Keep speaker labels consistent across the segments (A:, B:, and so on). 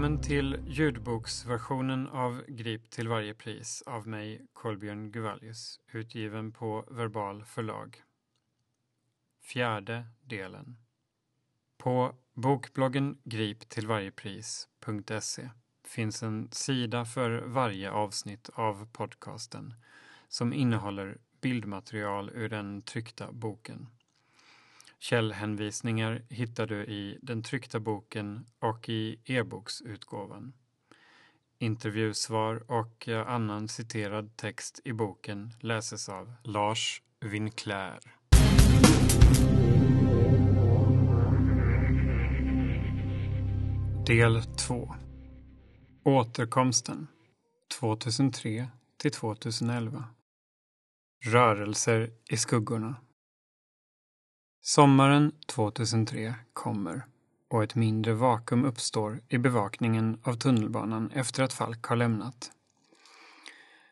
A: Välkommen till ljudboksversionen av Grip till varje pris av mig, Kolbjörn Guvallius, utgiven på Verbal förlag. Fjärde delen. På bokbloggen griptillvarjepris.se finns en sida för varje avsnitt av podcasten som innehåller bildmaterial ur den tryckta boken. Källhänvisningar hittar du i den tryckta boken och i e-boksutgåvan. Intervjusvar och eh, annan citerad text i boken läses av Lars Winclair. Del 2 Återkomsten 2003 till 2011 Rörelser i skuggorna Sommaren 2003 kommer och ett mindre vakuum uppstår i bevakningen av tunnelbanan efter att Falk har lämnat.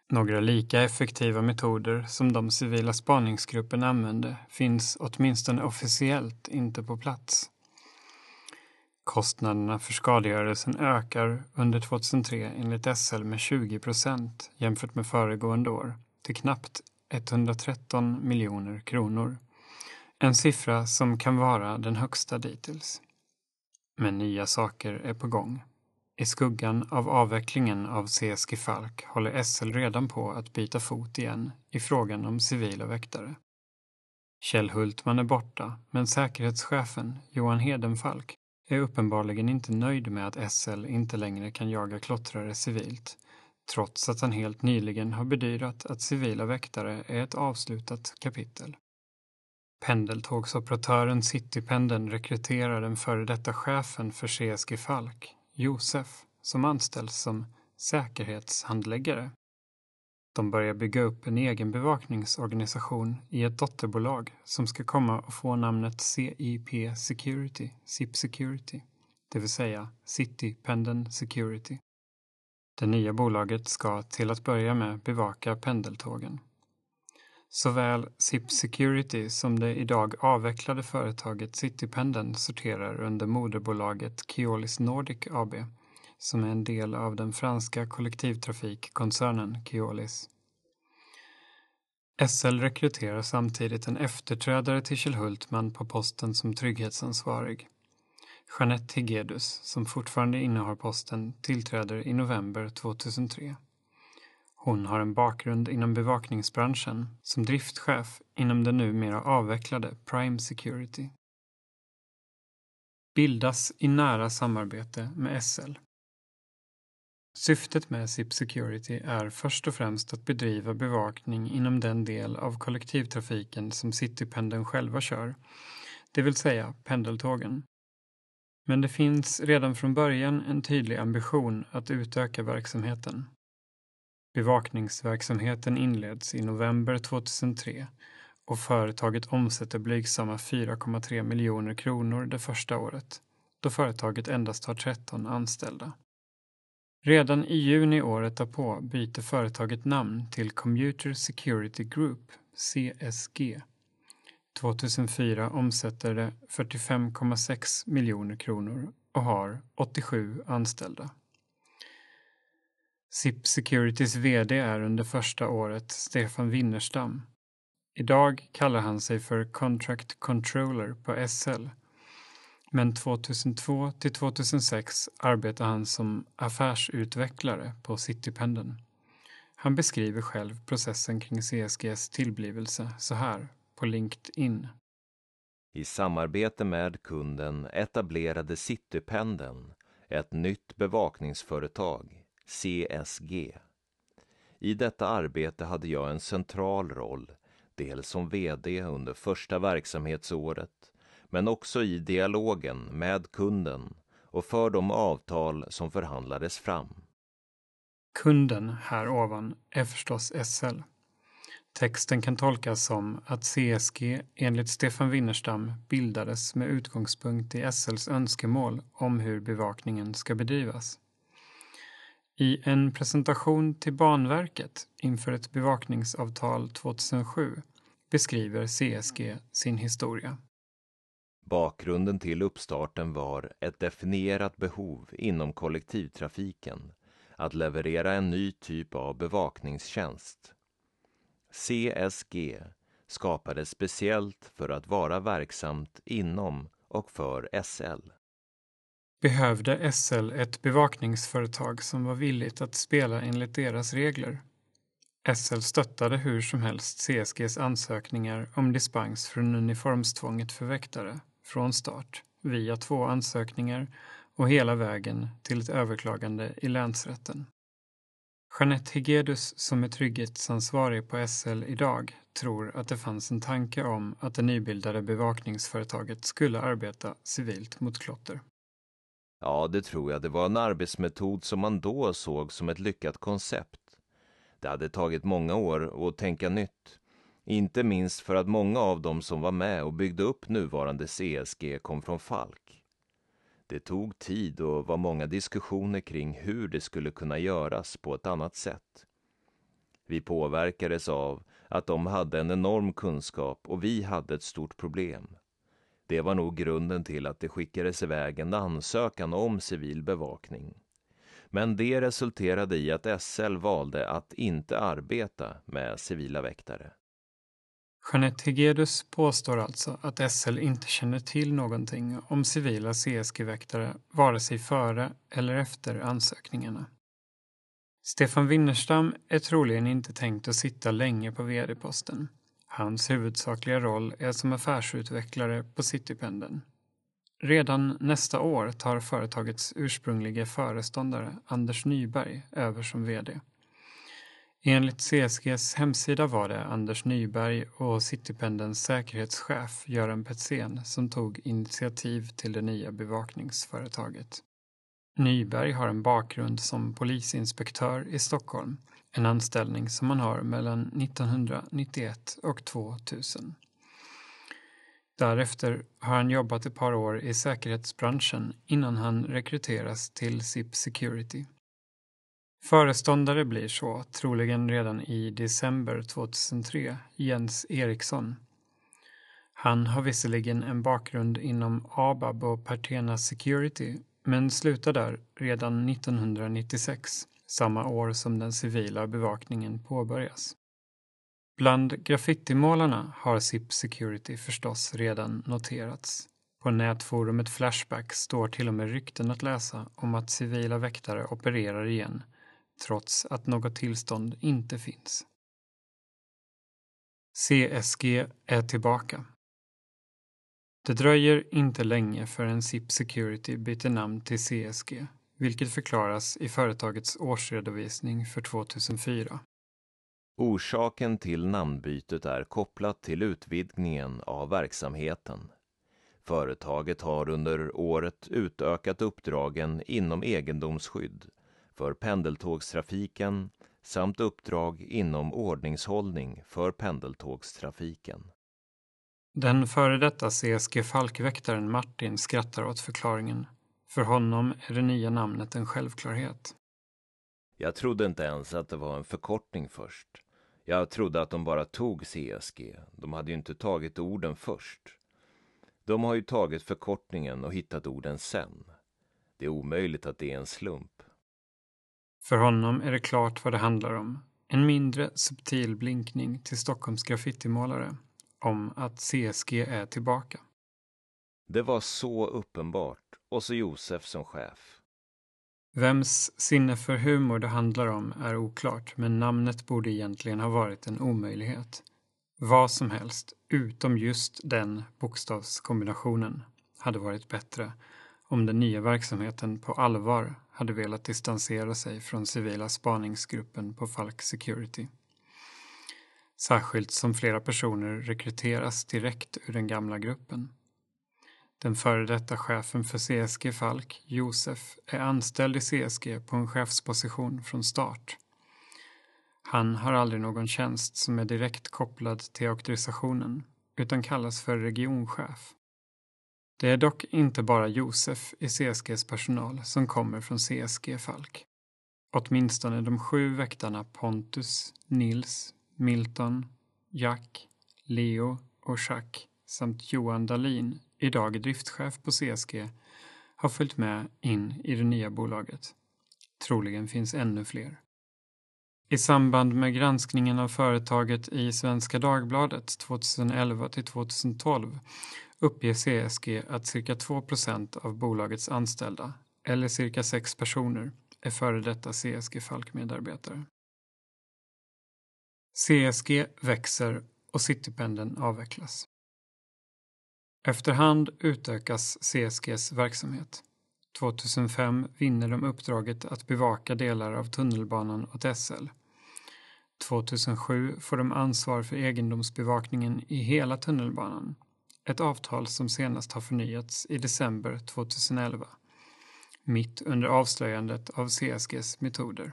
A: Några lika effektiva metoder som de civila spaningsgruppen använde finns åtminstone officiellt inte på plats. Kostnaderna för skadegörelsen ökar under 2003 enligt SL med 20 procent jämfört med föregående år till knappt 113 miljoner kronor. En siffra som kan vara den högsta dittills. Men nya saker är på gång. I skuggan av avvecklingen av CSG Falk håller SL redan på att byta fot igen i frågan om civila väktare. Kjell Hultman är borta, men säkerhetschefen Johan Hedenfalk är uppenbarligen inte nöjd med att SL inte längre kan jaga klottrare civilt, trots att han helt nyligen har bedyrat att civila väktare är ett avslutat kapitel. Pendeltågsoperatören Citypendeln rekryterar den före detta chefen för CSG Falk, Josef, som anställs som säkerhetshandläggare. De börjar bygga upp en egen bevakningsorganisation i ett dotterbolag som ska komma att få namnet CIP Security, SIP Security, det vill säga Citypendeln Security. Det nya bolaget ska till att börja med bevaka pendeltågen. Såväl SIP Security som det idag avvecklade företaget Citypendeln sorterar under moderbolaget Keolis Nordic AB som är en del av den franska kollektivtrafikkoncernen Keolis. SL rekryterar samtidigt en efterträdare till Kjell Hultman på posten som trygghetsansvarig. Jeanette Hegedus, som fortfarande innehar posten, tillträder i november 2003. Hon har en bakgrund inom bevakningsbranschen som driftchef inom den numera avvecklade Prime Security. Bildas i nära samarbete med SL. Syftet med SIP Security är först och främst att bedriva bevakning inom den del av kollektivtrafiken som Citypendeln själva kör, det vill säga pendeltågen. Men det finns redan från början en tydlig ambition att utöka verksamheten. Bevakningsverksamheten inleds i november 2003 och företaget omsätter blygsamma 4,3 miljoner kronor det första året, då företaget endast har 13 anställda. Redan i juni året därpå byter företaget namn till Commuter Security Group, CSG. 2004 omsätter det 45,6 miljoner kronor och har 87 anställda. SIP Securities VD är under första året Stefan Winnerstam. Idag kallar han sig för Contract Controller på SL. Men 2002 till 2006 arbetar han som affärsutvecklare på Citypendeln. Han beskriver själv processen kring CSGs tillblivelse så här på LinkedIn.
B: I samarbete med kunden etablerade Citypendeln ett nytt bevakningsföretag CSG. I detta arbete hade jag en central roll, dels som VD under första verksamhetsåret, men också i dialogen med kunden och för de avtal som förhandlades fram.
A: Kunden här ovan är förstås SL. Texten kan tolkas som att CSG enligt Stefan Winnerstam bildades med utgångspunkt i SLs önskemål om hur bevakningen ska bedrivas. I en presentation till Banverket inför ett bevakningsavtal 2007 beskriver CSG sin historia.
B: Bakgrunden till uppstarten var ett definierat behov inom kollektivtrafiken att leverera en ny typ av bevakningstjänst. CSG skapades speciellt för att vara verksamt inom och för SL.
A: Behövde SL ett bevakningsföretag som var villigt att spela enligt deras regler? SL stöttade hur som helst CSGs ansökningar om dispens från uniformstvånget för väktare från start via två ansökningar och hela vägen till ett överklagande i länsrätten. Jeanette Hegedus som är trygghetsansvarig på SL idag tror att det fanns en tanke om att det nybildade bevakningsföretaget skulle arbeta civilt mot klotter.
B: Ja, det tror jag. Det var en arbetsmetod som man då såg som ett lyckat koncept. Det hade tagit många år att tänka nytt. Inte minst för att många av dem som var med och byggde upp nuvarande CSG kom från Falk. Det tog tid och var många diskussioner kring hur det skulle kunna göras på ett annat sätt. Vi påverkades av att de hade en enorm kunskap och vi hade ett stort problem. Det var nog grunden till att det skickades iväg en ansökan om civil bevakning. Men det resulterade i att SL valde att inte arbeta med civila väktare.
A: Jeanette Hegedus påstår alltså att SL inte känner till någonting om civila CSG-väktare vare sig före eller efter ansökningarna. Stefan Winnerstam är troligen inte tänkt att sitta länge på vd-posten. Hans huvudsakliga roll är som affärsutvecklare på Citypendeln. Redan nästa år tar företagets ursprungliga föreståndare Anders Nyberg över som vd. Enligt CSGs hemsida var det Anders Nyberg och Citypendelns säkerhetschef Göran Petzén som tog initiativ till det nya bevakningsföretaget. Nyberg har en bakgrund som polisinspektör i Stockholm, en anställning som han har mellan 1991 och 2000. Därefter har han jobbat ett par år i säkerhetsbranschen innan han rekryteras till SIP Security. Föreståndare blir så, troligen redan i december 2003, Jens Eriksson. Han har visserligen en bakgrund inom ABAB och Partena Security men slutar där redan 1996, samma år som den civila bevakningen påbörjas. Bland graffitimålarna har SIP Security förstås redan noterats. På nätforumet Flashback står till och med rykten att läsa om att civila väktare opererar igen trots att något tillstånd inte finns. CSG är tillbaka. Det dröjer inte länge förrän SIP Security byter namn till CSG, vilket förklaras i företagets årsredovisning för 2004.
B: Orsaken till namnbytet är kopplat till utvidgningen av verksamheten. Företaget har under året utökat uppdragen inom egendomsskydd för pendeltågstrafiken samt uppdrag inom ordningshållning för pendeltågstrafiken.
A: Den före detta CSG Falkväktaren Martin skrattar åt förklaringen. För honom är det nya namnet en självklarhet.
B: Jag trodde inte ens att det var en förkortning först. Jag trodde att de bara tog CSG. De hade ju inte tagit orden först. De har ju tagit förkortningen och hittat orden sen. Det är omöjligt att det är en slump.
A: För honom är det klart vad det handlar om. En mindre subtil blinkning till Stockholms graffitimålare om att CSG är tillbaka.
B: Det var så uppenbart, och så Josef som chef.
A: Vems sinne för humor det handlar om är oklart, men namnet borde egentligen ha varit en omöjlighet. Vad som helst, utom just den bokstavskombinationen, hade varit bättre om den nya verksamheten på allvar hade velat distansera sig från civila spaningsgruppen på Falk Security. Särskilt som flera personer rekryteras direkt ur den gamla gruppen. Den före detta chefen för CSG Falk, Josef, är anställd i CSG på en chefsposition från start. Han har aldrig någon tjänst som är direkt kopplad till auktorisationen, utan kallas för regionchef. Det är dock inte bara Josef i CSGs personal som kommer från CSG Falk. Åtminstone de sju väktarna Pontus, Nils, Milton, Jack, Leo och Jacques samt Johan Dalin idag driftchef på CSG, har följt med in i det nya bolaget. Troligen finns ännu fler. I samband med granskningen av företaget i Svenska Dagbladet 2011 till 2012 uppger CSG att cirka 2% av bolagets anställda, eller cirka sex personer, är före detta CSG Falk-medarbetare. CSG växer och Citypendeln avvecklas. Efterhand utökas CSGs verksamhet. 2005 vinner de uppdraget att bevaka delar av tunnelbanan åt SL. 2007 får de ansvar för egendomsbevakningen i hela tunnelbanan. Ett avtal som senast har förnyats i december 2011. Mitt under avslöjandet av CSGs metoder.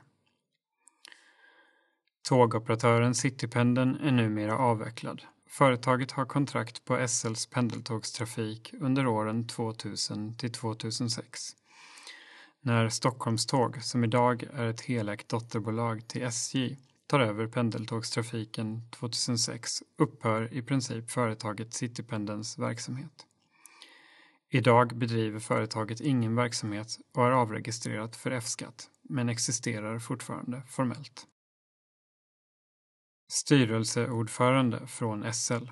A: Tågoperatören Citypendeln är numera avvecklad. Företaget har kontrakt på SLs pendeltågstrafik under åren 2000 till 2006. När Stockholmståg, som idag är ett helägt dotterbolag till SJ, tar över pendeltågstrafiken 2006 upphör i princip företaget Citypendelns verksamhet. Idag bedriver företaget ingen verksamhet och är avregistrerat för F-skatt, men existerar fortfarande formellt. Styrelseordförande från SL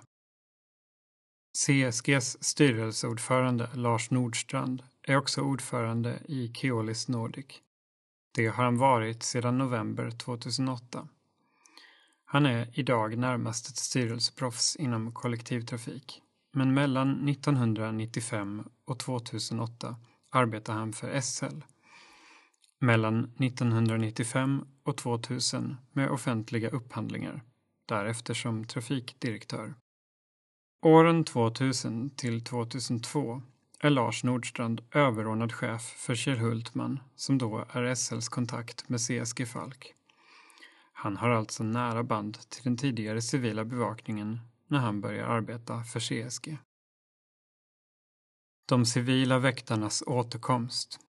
A: CSGs styrelseordförande Lars Nordstrand är också ordförande i Keolis Nordic. Det har han varit sedan november 2008. Han är idag närmast ett styrelseproffs inom kollektivtrafik, men mellan 1995 och 2008 arbetade han för SL. Mellan 1995 och 2000 med offentliga upphandlingar, därefter som trafikdirektör. Åren 2000 till 2002 är Lars Nordstrand överordnad chef för Kjell Hultman som då är SLs kontakt med CSG Falk. Han har alltså nära band till den tidigare civila bevakningen när han börjar arbeta för CSG. De civila väktarnas återkomst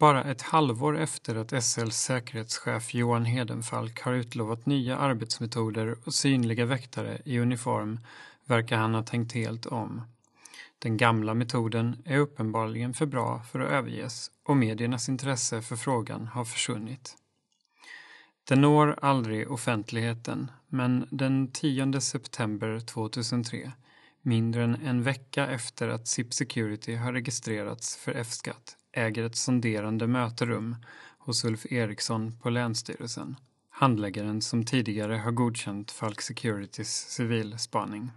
A: bara ett halvår efter att SLs säkerhetschef Johan Hedenfalk har utlovat nya arbetsmetoder och synliga väktare i uniform verkar han ha tänkt helt om. Den gamla metoden är uppenbarligen för bra för att överges och mediernas intresse för frågan har försvunnit. Den når aldrig offentligheten, men den 10 september 2003, mindre än en vecka efter att SIP Security har registrerats för F-skatt, äger ett sonderande möterum hos Ulf Eriksson på Länsstyrelsen, handläggaren som tidigare har godkänt Falk Securities civilspaning.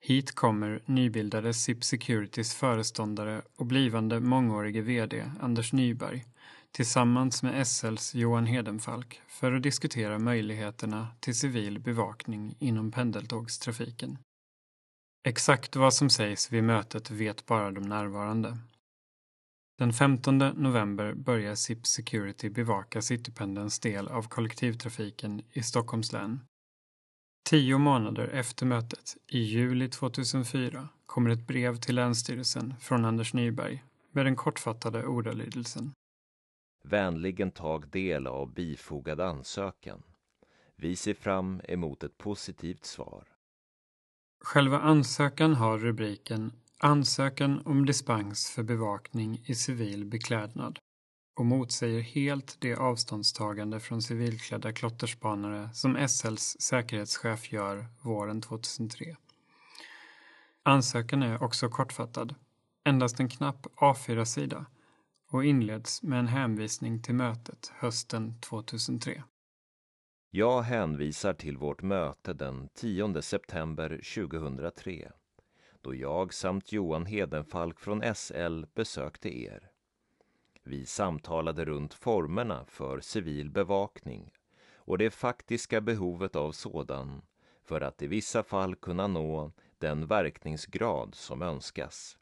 A: Hit kommer nybildade SIP Securities föreståndare och blivande mångårige VD Anders Nyberg tillsammans med SLs Johan Hedenfalk för att diskutera möjligheterna till civil bevakning inom pendeltågstrafiken. Exakt vad som sägs vid mötet vet bara de närvarande. Den 15 november börjar SIP Security bevaka Citypendelns del av kollektivtrafiken i Stockholms län. Tio månader efter mötet, i juli 2004, kommer ett brev till Länsstyrelsen från Anders Nyberg med den kortfattade ordalydelsen.
B: Vänligen tag del av bifogad ansökan. Vi ser fram emot ett positivt svar.
A: Själva ansökan har rubriken Ansökan om dispens för bevakning i civil beklädnad och motsäger helt det avståndstagande från civilklädda klotterspanare som SLs säkerhetschef gör våren 2003. Ansökan är också kortfattad, endast en knapp A4-sida och inleds med en hänvisning till mötet hösten 2003.
B: Jag hänvisar till vårt möte den 10 september 2003 då jag samt Johan Hedenfalk från SL besökte er. Vi samtalade runt formerna för civil bevakning och det faktiska behovet av sådan för att i vissa fall kunna nå den verkningsgrad som önskas.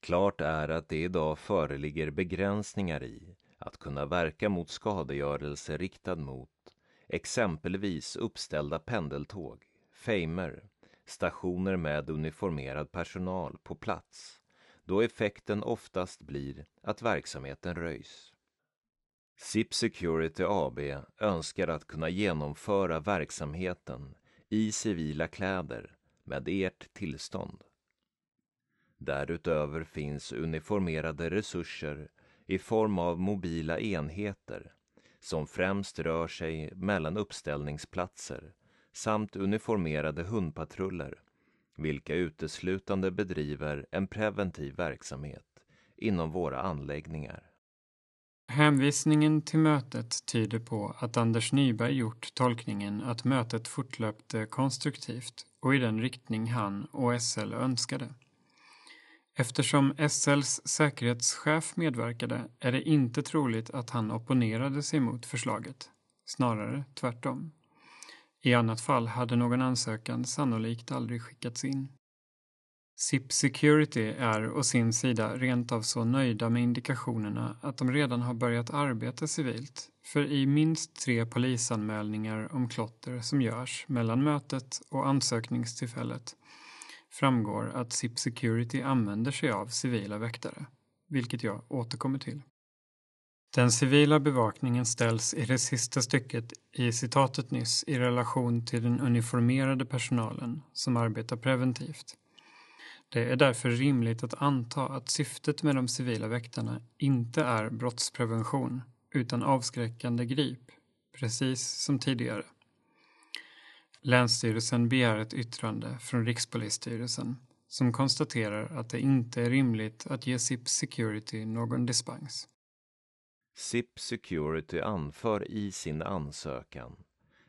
B: Klart är att det idag föreligger begränsningar i att kunna verka mot skadegörelse riktad mot exempelvis uppställda pendeltåg, fejmer, stationer med uniformerad personal på plats då effekten oftast blir att verksamheten röjs. SIP Security AB önskar att kunna genomföra verksamheten i civila kläder med ert tillstånd. Därutöver finns uniformerade resurser i form av mobila enheter som främst rör sig mellan uppställningsplatser samt uniformerade hundpatruller vilka uteslutande bedriver en preventiv verksamhet inom våra anläggningar.
A: Hänvisningen till mötet tyder på att Anders Nyberg gjort tolkningen att mötet fortlöpte konstruktivt och i den riktning han och SL önskade. Eftersom SLs säkerhetschef medverkade är det inte troligt att han opponerade sig mot förslaget, snarare tvärtom. I annat fall hade någon ansökan sannolikt aldrig skickats in. SIP Security är å sin sida rent av så nöjda med indikationerna att de redan har börjat arbeta civilt, för i minst tre polisanmälningar om klotter som görs mellan mötet och ansökningstillfället framgår att SIP Security använder sig av civila väktare, vilket jag återkommer till. Den civila bevakningen ställs i det sista stycket i citatet nyss i relation till den uniformerade personalen som arbetar preventivt. Det är därför rimligt att anta att syftet med de civila väktarna inte är brottsprevention utan avskräckande grip, precis som tidigare. Länsstyrelsen begär ett yttrande från Rikspolisstyrelsen som konstaterar att det inte är rimligt att ge SIP Security någon dispens.
B: SIP Security anför i sin ansökan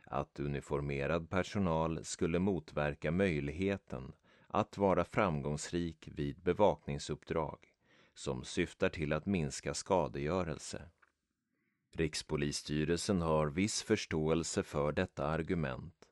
B: att uniformerad personal skulle motverka möjligheten att vara framgångsrik vid bevakningsuppdrag som syftar till att minska skadegörelse. Rikspolisstyrelsen har viss förståelse för detta argument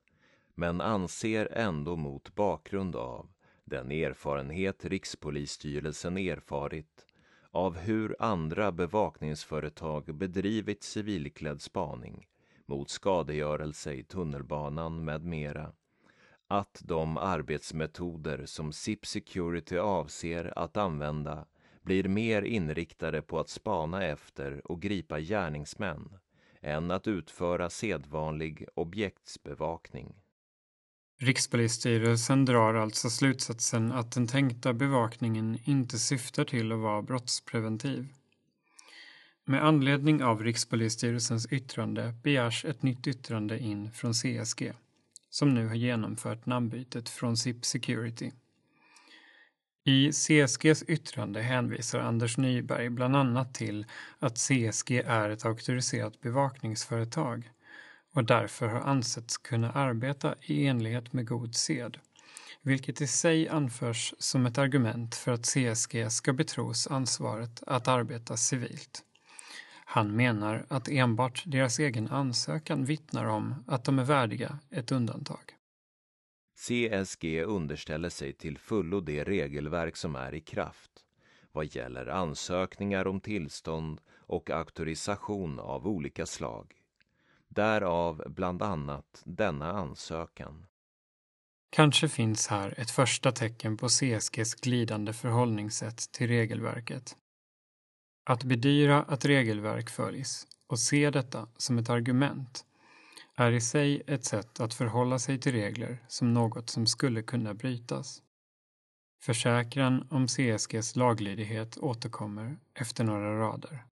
B: men anser ändå mot bakgrund av den erfarenhet Rikspolisstyrelsen erfarit av hur andra bevakningsföretag bedrivit civilklädd spaning mot skadegörelse i tunnelbanan med mera att de arbetsmetoder som SIP Security avser att använda blir mer inriktade på att spana efter och gripa gärningsmän än att utföra sedvanlig objektsbevakning.
A: Rikspolisstyrelsen drar alltså slutsatsen att den tänkta bevakningen inte syftar till att vara brottspreventiv. Med anledning av Rikspolisstyrelsens yttrande begärs ett nytt yttrande in från CSG, som nu har genomfört namnbytet från SIP Security. I CSGs yttrande hänvisar Anders Nyberg bland annat till att CSG är ett auktoriserat bevakningsföretag och därför har ansetts kunna arbeta i enlighet med god sed, vilket i sig anförs som ett argument för att CSG ska betros ansvaret att arbeta civilt. Han menar att enbart deras egen ansökan vittnar om att de är värdiga ett undantag.
B: CSG underställer sig till fullo det regelverk som är i kraft vad gäller ansökningar om tillstånd och auktorisation av olika slag. Därav bland annat denna ansökan.
A: Kanske finns här ett första tecken på CSGs glidande förhållningssätt till regelverket. Att bedyra att regelverk följs och se detta som ett argument är i sig ett sätt att förhålla sig till regler som något som skulle kunna brytas. Försäkran om CSGs laglydighet återkommer efter några rader.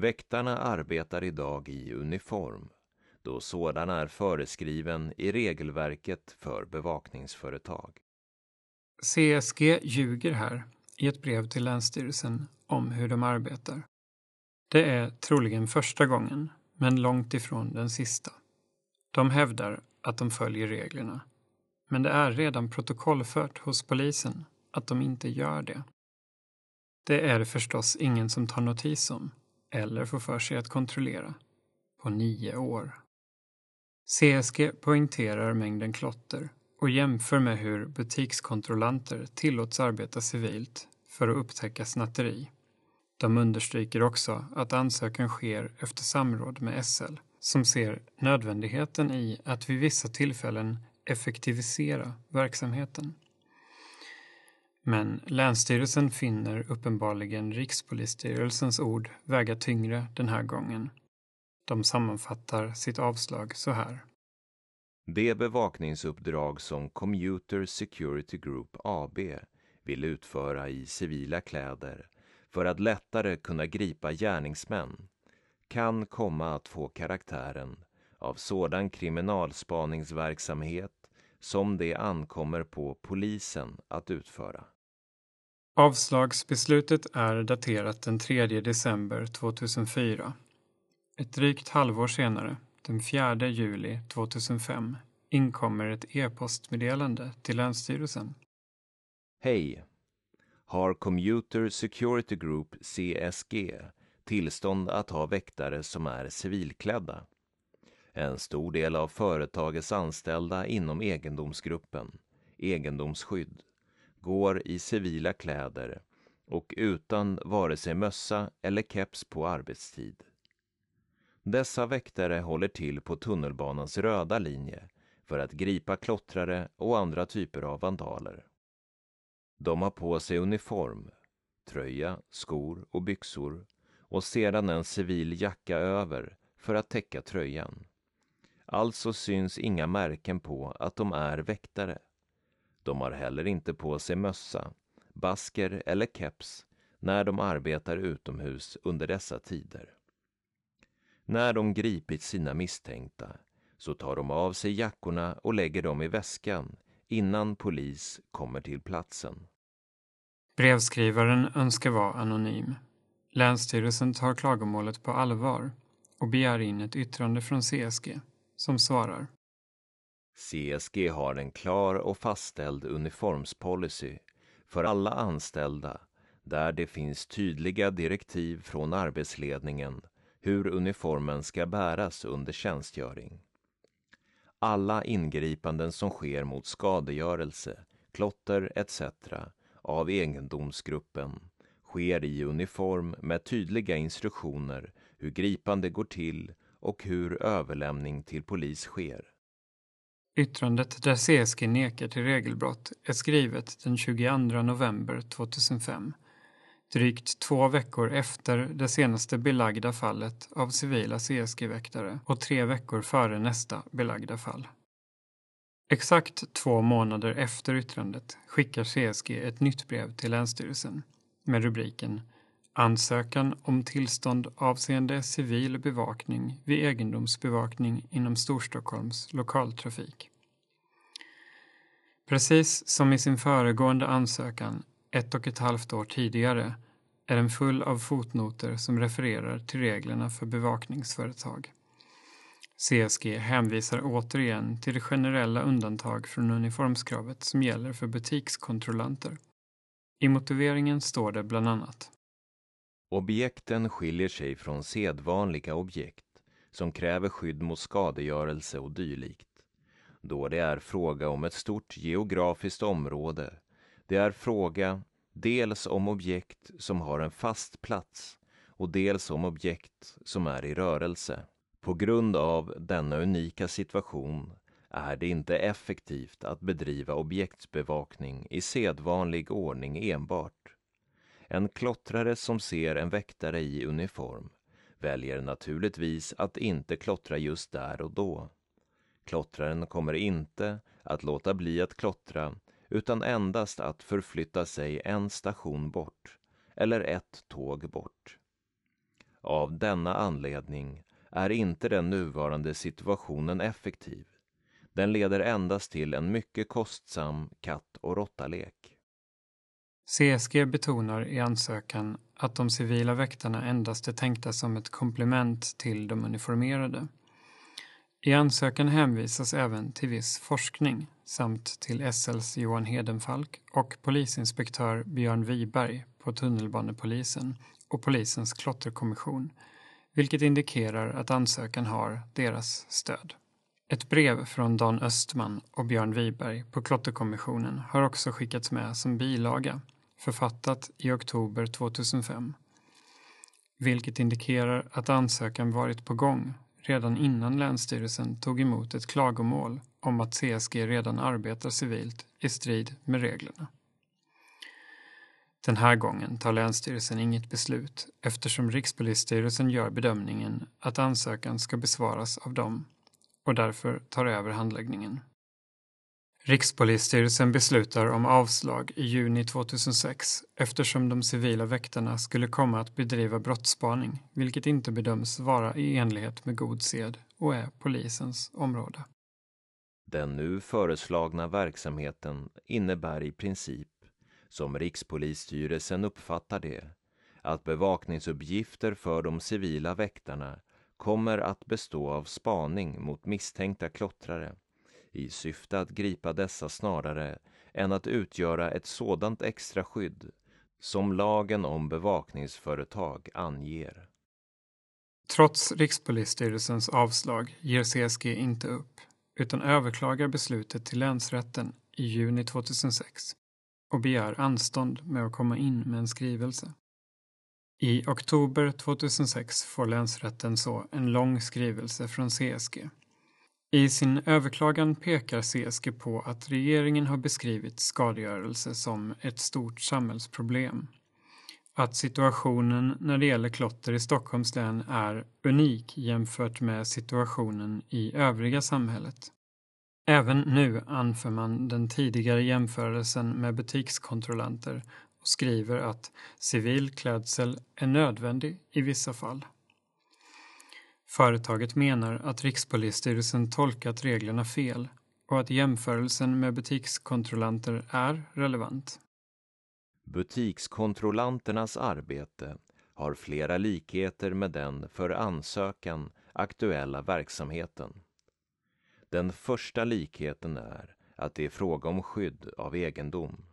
B: Väktarna arbetar idag i uniform, då sådan är föreskriven i regelverket för bevakningsföretag.
A: CSG ljuger här i ett brev till Länsstyrelsen om hur de arbetar. Det är troligen första gången, men långt ifrån den sista. De hävdar att de följer reglerna, men det är redan protokollfört hos polisen att de inte gör det. Det är det förstås ingen som tar notis om, eller får för sig att kontrollera, på nio år. CSG poängterar mängden klotter och jämför med hur butikskontrollanter tillåts arbeta civilt för att upptäcka snatteri. De understryker också att ansökan sker efter samråd med SL som ser nödvändigheten i att vid vissa tillfällen effektivisera verksamheten. Men Länsstyrelsen finner uppenbarligen Rikspolisstyrelsens ord väga tyngre den här gången. De sammanfattar sitt avslag så här.
B: Det bevakningsuppdrag som Commuter Security Group AB vill utföra i civila kläder för att lättare kunna gripa gärningsmän kan komma att få karaktären av sådan kriminalspaningsverksamhet som det ankommer på polisen att utföra.
A: Avslagsbeslutet är daterat den 3 december 2004. Ett drygt halvår senare, den 4 juli 2005, inkommer ett e-postmeddelande till Länsstyrelsen.
B: Hej! Har Commuter Security Group, CSG, tillstånd att ha väktare som är civilklädda? En stor del av företagets anställda inom egendomsgruppen, egendomsskydd, går i civila kläder och utan vare sig mössa eller keps på arbetstid. Dessa väktare håller till på tunnelbanans röda linje för att gripa klottrare och andra typer av vandaler. De har på sig uniform, tröja, skor och byxor och sedan en civil jacka över för att täcka tröjan. Alltså syns inga märken på att de är väktare. De har heller inte på sig mössa, basker eller keps när de arbetar utomhus under dessa tider. När de gripit sina misstänkta så tar de av sig jackorna och lägger dem i väskan innan polis kommer till platsen.
A: Brevskrivaren önskar vara anonym. Länsstyrelsen tar klagomålet på allvar och begär in ett yttrande från CSG som svarar.
B: CSG har en klar och fastställd uniformspolicy för alla anställda där det finns tydliga direktiv från arbetsledningen hur uniformen ska bäras under tjänstgöring. Alla ingripanden som sker mot skadegörelse, klotter etc. av egendomsgruppen sker i uniform med tydliga instruktioner hur gripande går till och hur överlämning till polis sker.
A: Yttrandet där CSG nekar till regelbrott är skrivet den 22 november 2005, drygt två veckor efter det senaste belagda fallet av civila CSG-väktare och tre veckor före nästa belagda fall. Exakt två månader efter yttrandet skickar CSG ett nytt brev till Länsstyrelsen med rubriken Ansökan om tillstånd avseende civil bevakning vid egendomsbevakning inom Storstockholms lokaltrafik. Precis som i sin föregående ansökan ett och ett halvt år tidigare är den full av fotnoter som refererar till reglerna för bevakningsföretag. CSG hänvisar återigen till det generella undantag från uniformskravet som gäller för butikskontrollanter. I motiveringen står det bland annat
B: Objekten skiljer sig från sedvanliga objekt som kräver skydd mot skadegörelse och dylikt, då det är fråga om ett stort geografiskt område. Det är fråga dels om objekt som har en fast plats och dels om objekt som är i rörelse. På grund av denna unika situation är det inte effektivt att bedriva objektsbevakning i sedvanlig ordning enbart. En klottrare som ser en väktare i uniform väljer naturligtvis att inte klottra just där och då. Klottraren kommer inte att låta bli att klottra utan endast att förflytta sig en station bort eller ett tåg bort. Av denna anledning är inte den nuvarande situationen effektiv. Den leder endast till en mycket kostsam katt och råttalek.
A: CSG betonar i ansökan att de civila väktarna endast är tänkta som ett komplement till de uniformerade. I ansökan hänvisas även till viss forskning samt till SLs Johan Hedenfalk och polisinspektör Björn Wiberg på tunnelbanepolisen och polisens klotterkommission, vilket indikerar att ansökan har deras stöd. Ett brev från Dan Östman och Björn Wiberg på klotterkommissionen har också skickats med som bilaga författat i oktober 2005, vilket indikerar att ansökan varit på gång redan innan Länsstyrelsen tog emot ett klagomål om att CSG redan arbetar civilt i strid med reglerna. Den här gången tar Länsstyrelsen inget beslut eftersom Rikspolisstyrelsen gör bedömningen att ansökan ska besvaras av dem och därför tar över handläggningen. Rikspolisstyrelsen beslutar om avslag i juni 2006 eftersom de civila väktarna skulle komma att bedriva brottsspaning, vilket inte bedöms vara i enlighet med god sed och är polisens område.
B: Den nu föreslagna verksamheten innebär i princip, som Rikspolisstyrelsen uppfattar det, att bevakningsuppgifter för de civila väktarna kommer att bestå av spaning mot misstänkta klottrare i syfte att gripa dessa snarare än att utgöra ett sådant extra skydd som lagen om bevakningsföretag anger.
A: Trots Rikspolisstyrelsens avslag ger CSG inte upp utan överklagar beslutet till länsrätten i juni 2006 och begär anstånd med att komma in med en skrivelse. I oktober 2006 får länsrätten så en lång skrivelse från CSG. I sin överklagan pekar CSG på att regeringen har beskrivit skadegörelse som ett stort samhällsproblem. Att situationen när det gäller klotter i Stockholms län är unik jämfört med situationen i övriga samhället. Även nu anför man den tidigare jämförelsen med butikskontrollanter och skriver att civil klädsel är nödvändig i vissa fall. Företaget menar att Rikspolisstyrelsen tolkat reglerna fel och att jämförelsen med butikskontrollanter är relevant.
B: Butikskontrollanternas arbete har flera likheter med den för ansökan aktuella verksamheten. Den första likheten är att det är fråga om skydd av egendom.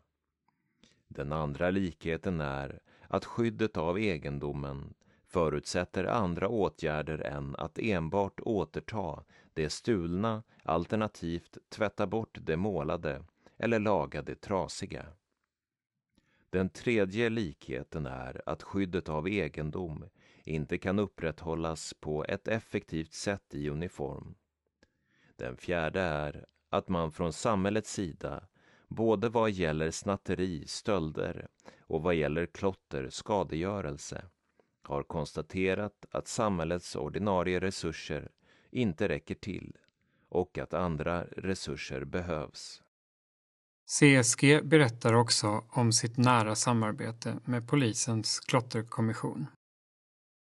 B: Den andra likheten är att skyddet av egendomen förutsätter andra åtgärder än att enbart återta det stulna alternativt tvätta bort det målade eller laga det trasiga. Den tredje likheten är att skyddet av egendom inte kan upprätthållas på ett effektivt sätt i uniform. Den fjärde är att man från samhällets sida både vad gäller snatteri, stölder och vad gäller klotter, skadegörelse har konstaterat att samhällets ordinarie resurser inte räcker till och att andra resurser behövs.
A: CSG berättar också om sitt nära samarbete med polisens klotterkommission.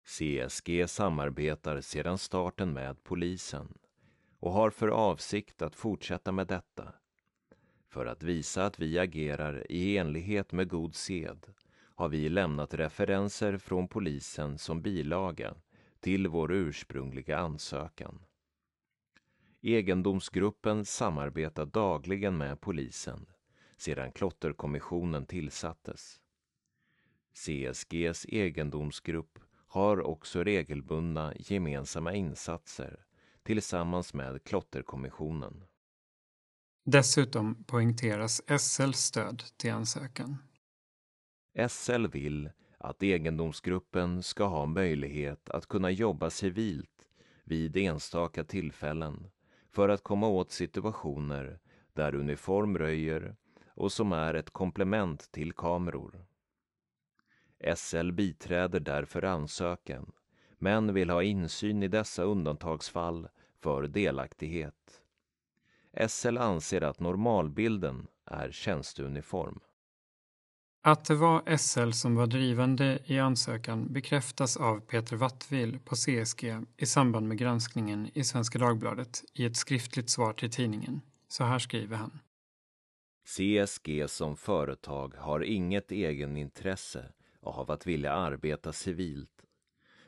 B: CSG samarbetar sedan starten med polisen och har för avsikt att fortsätta med detta. För att visa att vi agerar i enlighet med god sed har vi lämnat referenser från polisen som bilaga till vår ursprungliga ansökan. Egendomsgruppen samarbetar dagligen med polisen sedan klotterkommissionen tillsattes. CSGs egendomsgrupp har också regelbundna gemensamma insatser tillsammans med klotterkommissionen.
A: Dessutom poängteras SLs stöd till ansökan.
B: SL vill att egendomsgruppen ska ha möjlighet att kunna jobba civilt vid enstaka tillfällen för att komma åt situationer där uniform röjer och som är ett komplement till kameror. SL biträder därför ansökan men vill ha insyn i dessa undantagsfall för delaktighet. SL anser att normalbilden är tjänsteuniform.
A: Att det var SL som var drivande i ansökan bekräftas av Peter Wattvill på CSG i samband med granskningen i Svenska Dagbladet i ett skriftligt svar till tidningen. Så här skriver han.
B: CSG som företag har inget egenintresse av att vilja arbeta civilt.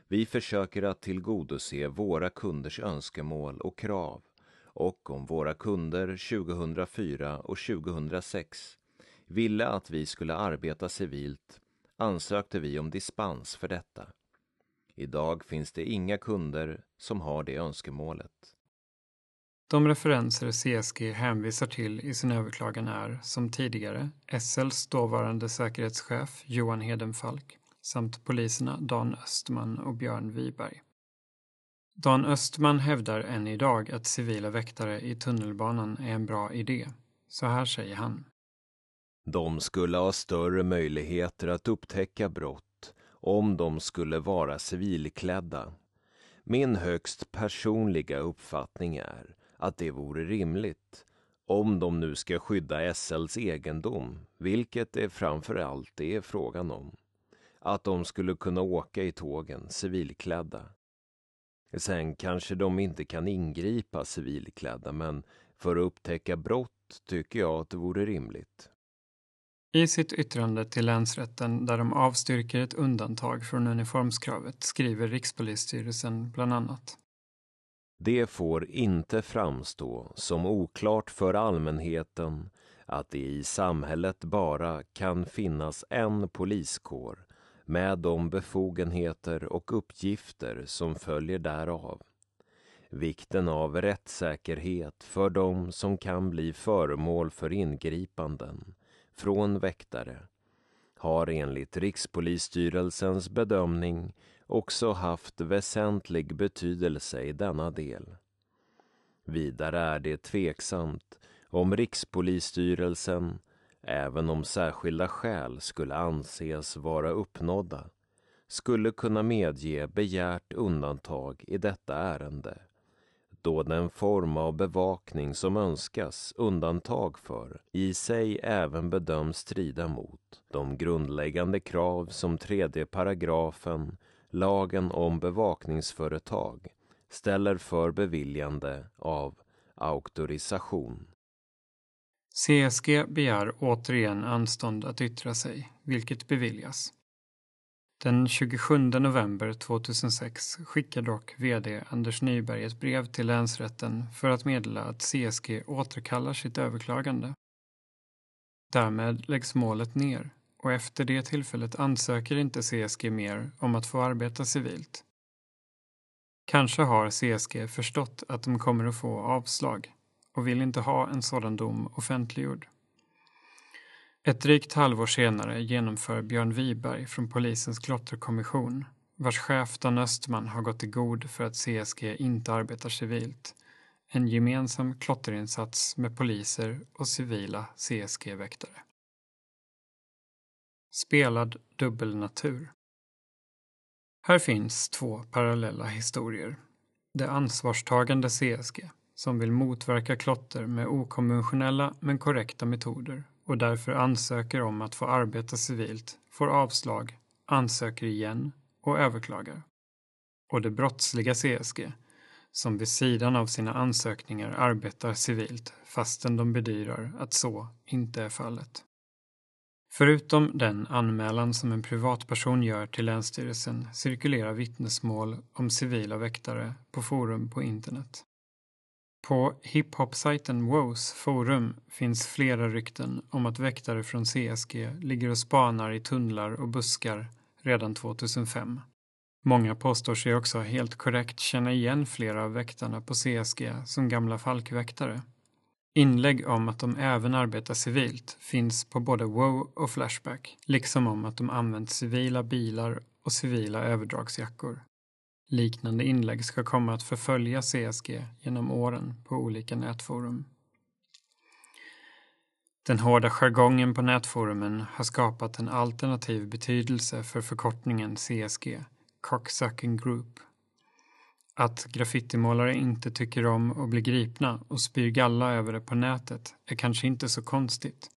B: Vi försöker att tillgodose våra kunders önskemål och krav och om våra kunder 2004 och 2006 ville att vi skulle arbeta civilt ansökte vi om dispens för detta. Idag finns det inga kunder som har det önskemålet.
A: De referenser CSG hänvisar till i sin överklagan är, som tidigare, SLs dåvarande säkerhetschef Johan Hedenfalk samt poliserna Dan Östman och Björn Wiberg. Dan Östman hävdar än idag att civila väktare i tunnelbanan är en bra idé. Så här säger han.
B: De skulle ha större möjligheter att upptäcka brott om de skulle vara civilklädda. Min högst personliga uppfattning är att det vore rimligt Om de nu ska skydda SLs egendom, vilket det framför allt är frågan om. Att de skulle kunna åka i tågen civilklädda. Sen kanske de inte kan ingripa civilklädda, men för att upptäcka brott tycker jag att det vore rimligt.
A: I sitt yttrande till länsrätten där de avstyrker ett undantag från uniformskravet skriver Rikspolisstyrelsen bland annat.
B: Det får inte framstå som oklart för allmänheten att det i samhället bara kan finnas en poliskår med de befogenheter och uppgifter som följer därav. Vikten av rättssäkerhet för dem som kan bli föremål för ingripanden från väktare har enligt Rikspolisstyrelsens bedömning också haft väsentlig betydelse i denna del. Vidare är det tveksamt om Rikspolisstyrelsen, även om särskilda skäl skulle anses vara uppnådda, skulle kunna medge begärt undantag i detta ärende då den form av bevakning som önskas undantag för i sig även bedöms strida mot de grundläggande krav som tredje paragrafen lagen om bevakningsföretag ställer för beviljande av auktorisation.
A: CSG begär återigen anstånd att yttra sig, vilket beviljas. Den 27 november 2006 skickar dock VD Anders Nyberg ett brev till länsrätten för att meddela att CSG återkallar sitt överklagande. Därmed läggs målet ner och efter det tillfället ansöker inte CSG mer om att få arbeta civilt. Kanske har CSG förstått att de kommer att få avslag och vill inte ha en sådan dom offentliggjord. Ett drygt halvår senare genomför Björn Wiberg från polisens klotterkommission, vars chef Dan Östman har gått i god för att CSG inte arbetar civilt, en gemensam klotterinsats med poliser och civila CSG-väktare. Spelad dubbelnatur. Här finns två parallella historier. Det ansvarstagande CSG, som vill motverka klotter med okonventionella men korrekta metoder och därför ansöker om att få arbeta civilt, får avslag, ansöker igen och överklagar. Och det brottsliga CSG, som vid sidan av sina ansökningar arbetar civilt fastän de bedyrar att så inte är fallet. Förutom den anmälan som en privatperson gör till Länsstyrelsen cirkulerar vittnesmål om civila väktare på forum på internet. På hiphop-sajten Woes forum finns flera rykten om att väktare från CSG ligger och spanar i tunnlar och buskar redan 2005. Många påstår sig också helt korrekt känna igen flera av väktarna på CSG som gamla Falkväktare. Inlägg om att de även arbetar civilt finns på både WoW och Flashback, liksom om att de använt civila bilar och civila överdragsjackor. Liknande inlägg ska komma att förfölja CSG genom åren på olika nätforum. Den hårda jargongen på nätforumen har skapat en alternativ betydelse för förkortningen CSG, Cocksucking Group. Att graffitimålare inte tycker om att bli gripna och spyr galla över det på nätet är kanske inte så konstigt.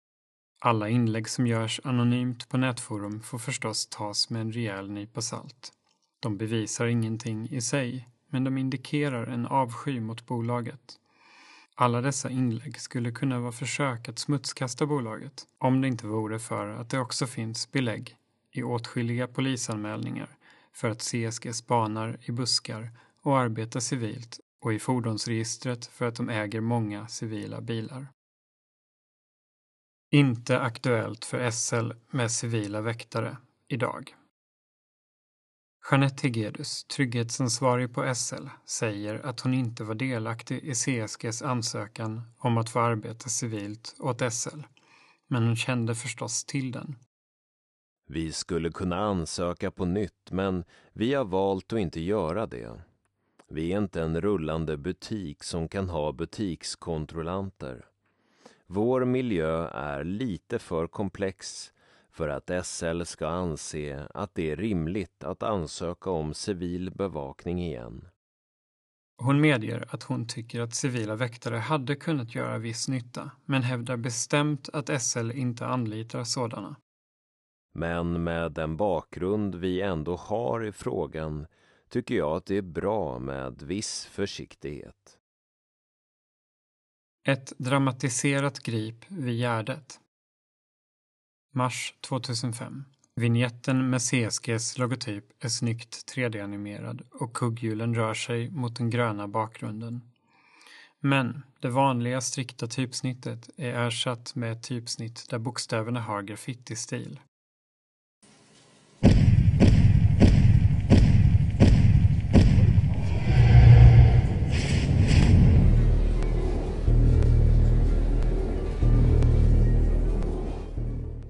A: Alla inlägg som görs anonymt på nätforum får förstås tas med en rejäl nypa salt. De bevisar ingenting i sig, men de indikerar en avsky mot bolaget. Alla dessa inlägg skulle kunna vara försök att smutskasta bolaget, om det inte vore för att det också finns belägg i åtskilliga polisanmälningar för att CSG spanar i buskar och arbetar civilt och i fordonsregistret för att de äger många civila bilar. Inte aktuellt för SL med civila väktare idag. Jeanette Hegedus, trygghetsansvarig på SL, säger att hon inte var delaktig i CSGs ansökan om att få arbeta civilt åt SL, men hon kände förstås till den.
B: Vi skulle kunna ansöka på nytt, men vi har valt att inte göra det. Vi är inte en rullande butik som kan ha butikskontrollanter. Vår miljö är lite för komplex för att SL ska anse att det är rimligt att ansöka om civil bevakning igen.
A: Hon medger att hon tycker att civila väktare hade kunnat göra viss nytta, men hävdar bestämt att SL inte anlitar sådana.
B: Men med den bakgrund vi ändå har i frågan tycker jag att det är bra med viss försiktighet.
A: Ett dramatiserat grip vid Gärdet. Mars 2005. Vinjetten med CSGs logotyp är snyggt 3D-animerad och kugghjulen rör sig mot den gröna bakgrunden. Men det vanliga strikta typsnittet är ersatt med ett typsnitt där bokstäverna har graffitistil.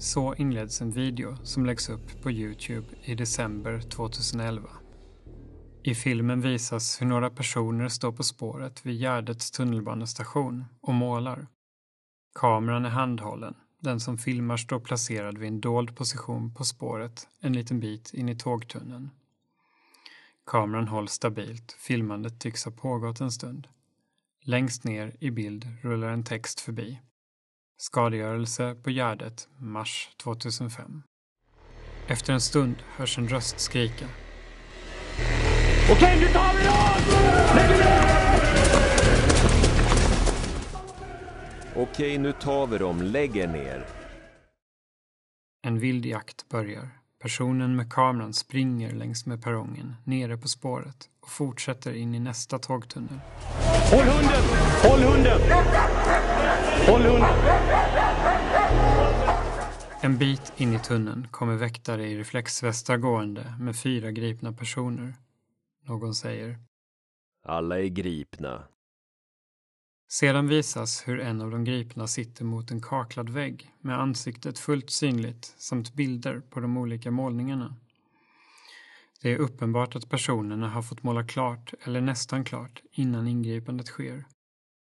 A: Så inleds en video som läggs upp på Youtube i december 2011. I filmen visas hur några personer står på spåret vid Gärdets tunnelbanestation och målar. Kameran är handhållen. Den som filmar står placerad vid en dold position på spåret en liten bit in i tågtunneln. Kameran hålls stabilt. Filmandet tycks ha pågått en stund. Längst ner i bild rullar en text förbi. Skadegörelse på Gärdet, mars 2005. Efter en stund hörs en röst skrika.
C: Okej, nu tar vi dem! Lägg ner!
B: Okej, nu tar vi dem, lägg er ner.
A: En vild jakt börjar. Personen med kameran springer längs med perrongen, nere på spåret och fortsätter in i nästa tågtunnel.
C: Håll hunden! Håll hunden! Håll hunden!
A: En bit in i tunneln kommer väktare i reflexvästar gående med fyra gripna personer. Någon säger.
B: Alla är gripna.
A: Sedan visas hur en av de gripna sitter mot en kaklad vägg med ansiktet fullt synligt samt bilder på de olika målningarna. Det är uppenbart att personerna har fått måla klart eller nästan klart innan ingripandet sker.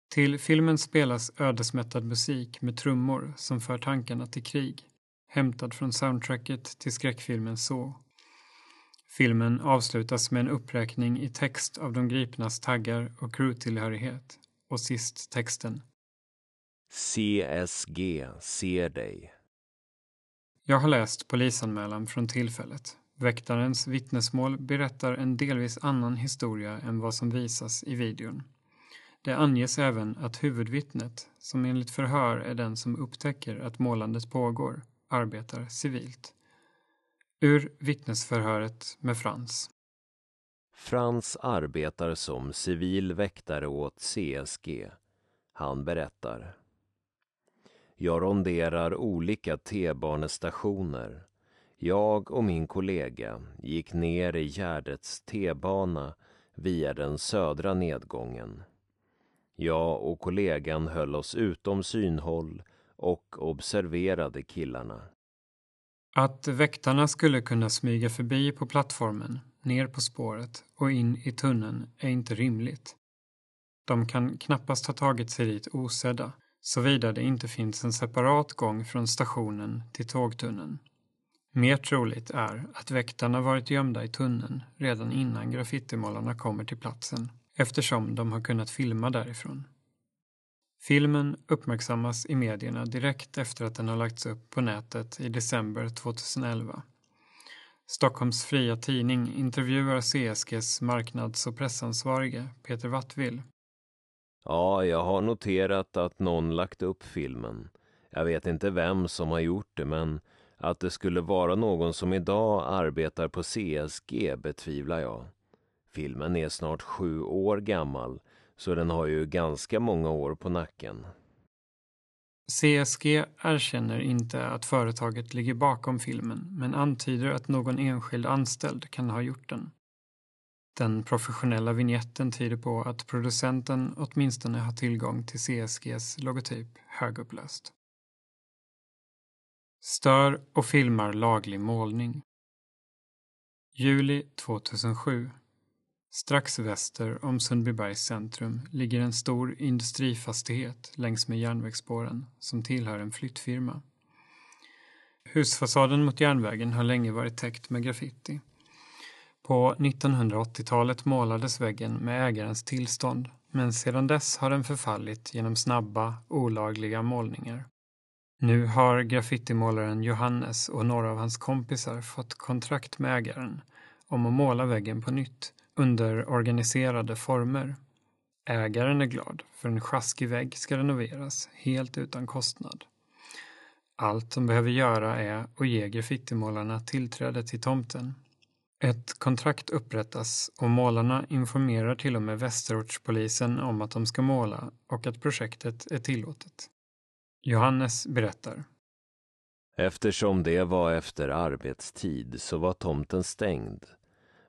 A: Till filmen spelas ödesmättad musik med trummor som för tankarna till krig, hämtad från soundtracket till skräckfilmen Så. Filmen avslutas med en uppräkning i text av de gripnas taggar och crewtillhörighet och sist texten.
B: CSG ser dig.
A: Jag har läst polisanmälan från tillfället. Väktarens vittnesmål berättar en delvis annan historia än vad som visas i videon. Det anges även att huvudvittnet, som enligt förhör är den som upptäcker att målandet pågår, arbetar civilt. Ur vittnesförhöret med Frans.
B: Frans arbetar som civil väktare åt CSG. Han berättar. Jag ronderar olika T-banestationer. Jag och min kollega gick ner i Gärdets T-bana via den södra nedgången. Jag och kollegan höll oss utom synhåll och observerade killarna.
A: Att väktarna skulle kunna smyga förbi på plattformen, ner på spåret och in i tunneln är inte rimligt. De kan knappast ha tagit sig dit osedda, såvida det inte finns en separat gång från stationen till tågtunneln. Mer troligt är att väktarna varit gömda i tunneln redan innan graffitimålarna kommer till platsen, eftersom de har kunnat filma därifrån. Filmen uppmärksammas i medierna direkt efter att den har lagts upp på nätet i december 2011. Stockholms Fria Tidning intervjuar CSGs marknads och pressansvarige Peter Wattvill.
B: Ja, jag har noterat att någon lagt upp filmen. Jag vet inte vem som har gjort det, men att det skulle vara någon som idag arbetar på CSG betvivlar jag. Filmen är snart sju år gammal, så den har ju ganska många år på nacken.
A: CSG erkänner inte att företaget ligger bakom filmen men antyder att någon enskild anställd kan ha gjort den. Den professionella vignetten tyder på att producenten åtminstone har tillgång till CSGs logotyp högupplöst. Stör och filmar laglig målning. Juli 2007. Strax väster om Sundbybergs centrum ligger en stor industrifastighet längs med järnvägsspåren som tillhör en flyttfirma. Husfasaden mot järnvägen har länge varit täckt med graffiti. På 1980-talet målades väggen med ägarens tillstånd, men sedan dess har den förfallit genom snabba, olagliga målningar. Nu har graffitimålaren Johannes och några av hans kompisar fått kontrakt med ägaren om att måla väggen på nytt under organiserade former. Ägaren är glad, för en sjaskig vägg ska renoveras helt utan kostnad. Allt de behöver göra är att ge graffitimålarna tillträde till tomten. Ett kontrakt upprättas och målarna informerar till och med Västerortspolisen om att de ska måla och att projektet är tillåtet. Johannes berättar.
B: Eftersom det var efter arbetstid så var tomten stängd.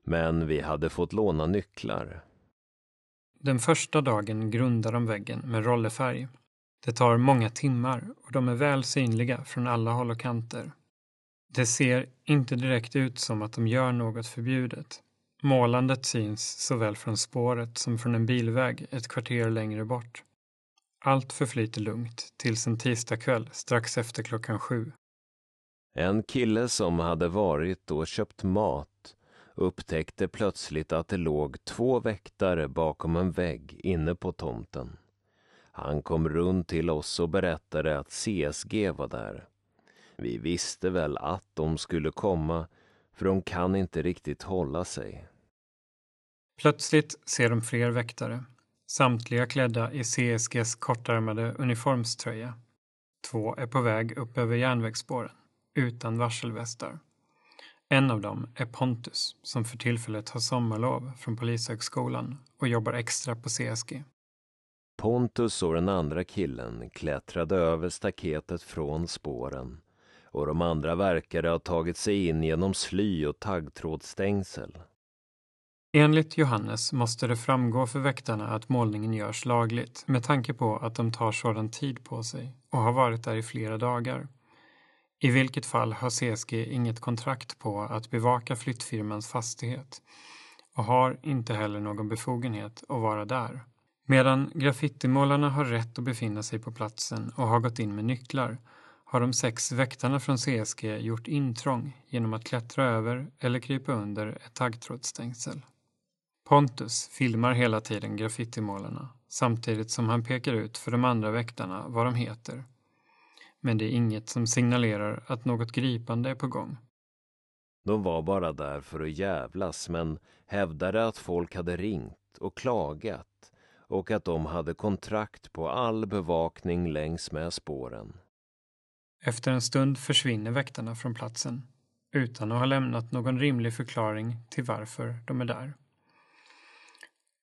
B: Men vi hade fått låna nycklar.
A: Den första dagen grundar de väggen med rollerfärg. Det tar många timmar och de är väl synliga från alla håll och kanter. Det ser inte direkt ut som att de gör något förbjudet. Målandet syns såväl från spåret som från en bilväg ett kvarter längre bort. Allt förflyter lugnt tills en tisdagkväll strax efter klockan sju.
B: En kille som hade varit och köpt mat upptäckte plötsligt att det låg två väktare bakom en vägg inne på tomten. Han kom runt till oss och berättade att CSG var där. Vi visste väl att de skulle komma, för de kan inte riktigt hålla sig.
A: Plötsligt ser de fler väktare, samtliga klädda i CSGs kortärmade uniformströja. Två är på väg upp över järnvägsspåren, utan varselvästar. En av dem är Pontus, som för tillfället har sommarlov från Polishögskolan och jobbar extra på CSG.
B: Pontus och den andra killen klättrade över staketet från spåren och de andra verkade ha tagit sig in genom sly och taggtrådsstängsel.
A: Enligt Johannes måste det framgå för väktarna att målningen görs lagligt med tanke på att de tar sådan tid på sig och har varit där i flera dagar. I vilket fall har CSG inget kontrakt på att bevaka flyttfirmans fastighet och har inte heller någon befogenhet att vara där. Medan graffitimålarna har rätt att befinna sig på platsen och har gått in med nycklar har de sex väktarna från CSG gjort intrång genom att klättra över eller krypa under ett taggtrådsstängsel. Pontus filmar hela tiden graffitimålarna samtidigt som han pekar ut för de andra väktarna vad de heter. Men det är inget som signalerar att något gripande är på gång.
B: De var bara där för att jävlas men hävdade att folk hade ringt och klagat och att de hade kontrakt på all bevakning längs med spåren.
A: Efter en stund försvinner väktarna från platsen utan att ha lämnat någon rimlig förklaring till varför de är där.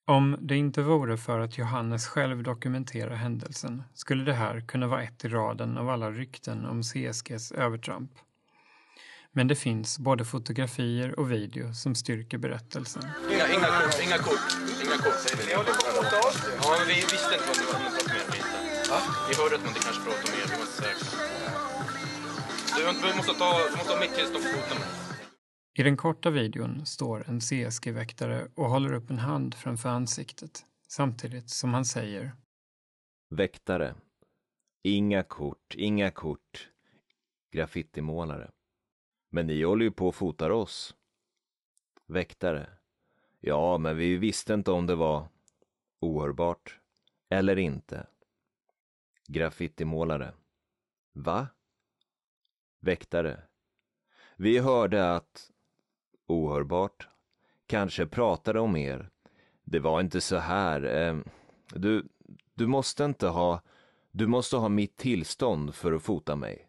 A: Om det inte vore för att Johannes själv dokumenterar händelsen skulle det här kunna vara ett i raden av alla rykten om CSGs övertramp. Men det finns både fotografier och video som styrker berättelsen.
D: Inga, inga kort, inga kort, inga kort säger vi. Ni håller på att prata Ja, men vi visste inte vad ni var eller inte. Va? Vi hörde att man kanske pratade med er, vi var inte säkra. Du, du måste ta, du måste ha för foten.
A: I den korta videon står en CSG-väktare och håller upp en hand framför ansiktet samtidigt som han säger
B: Väktare. Inga kort, inga kort. Graffitimålare. Men ni håller ju på och fotar oss. Väktare. Ja, men vi visste inte om det var ohörbart eller inte. Graffitimålare. Va? Väktare. Vi hörde att ohörbart kanske pratade om er. Det var inte så här. Eh, du, du måste inte ha, du måste ha mitt tillstånd för att fota mig.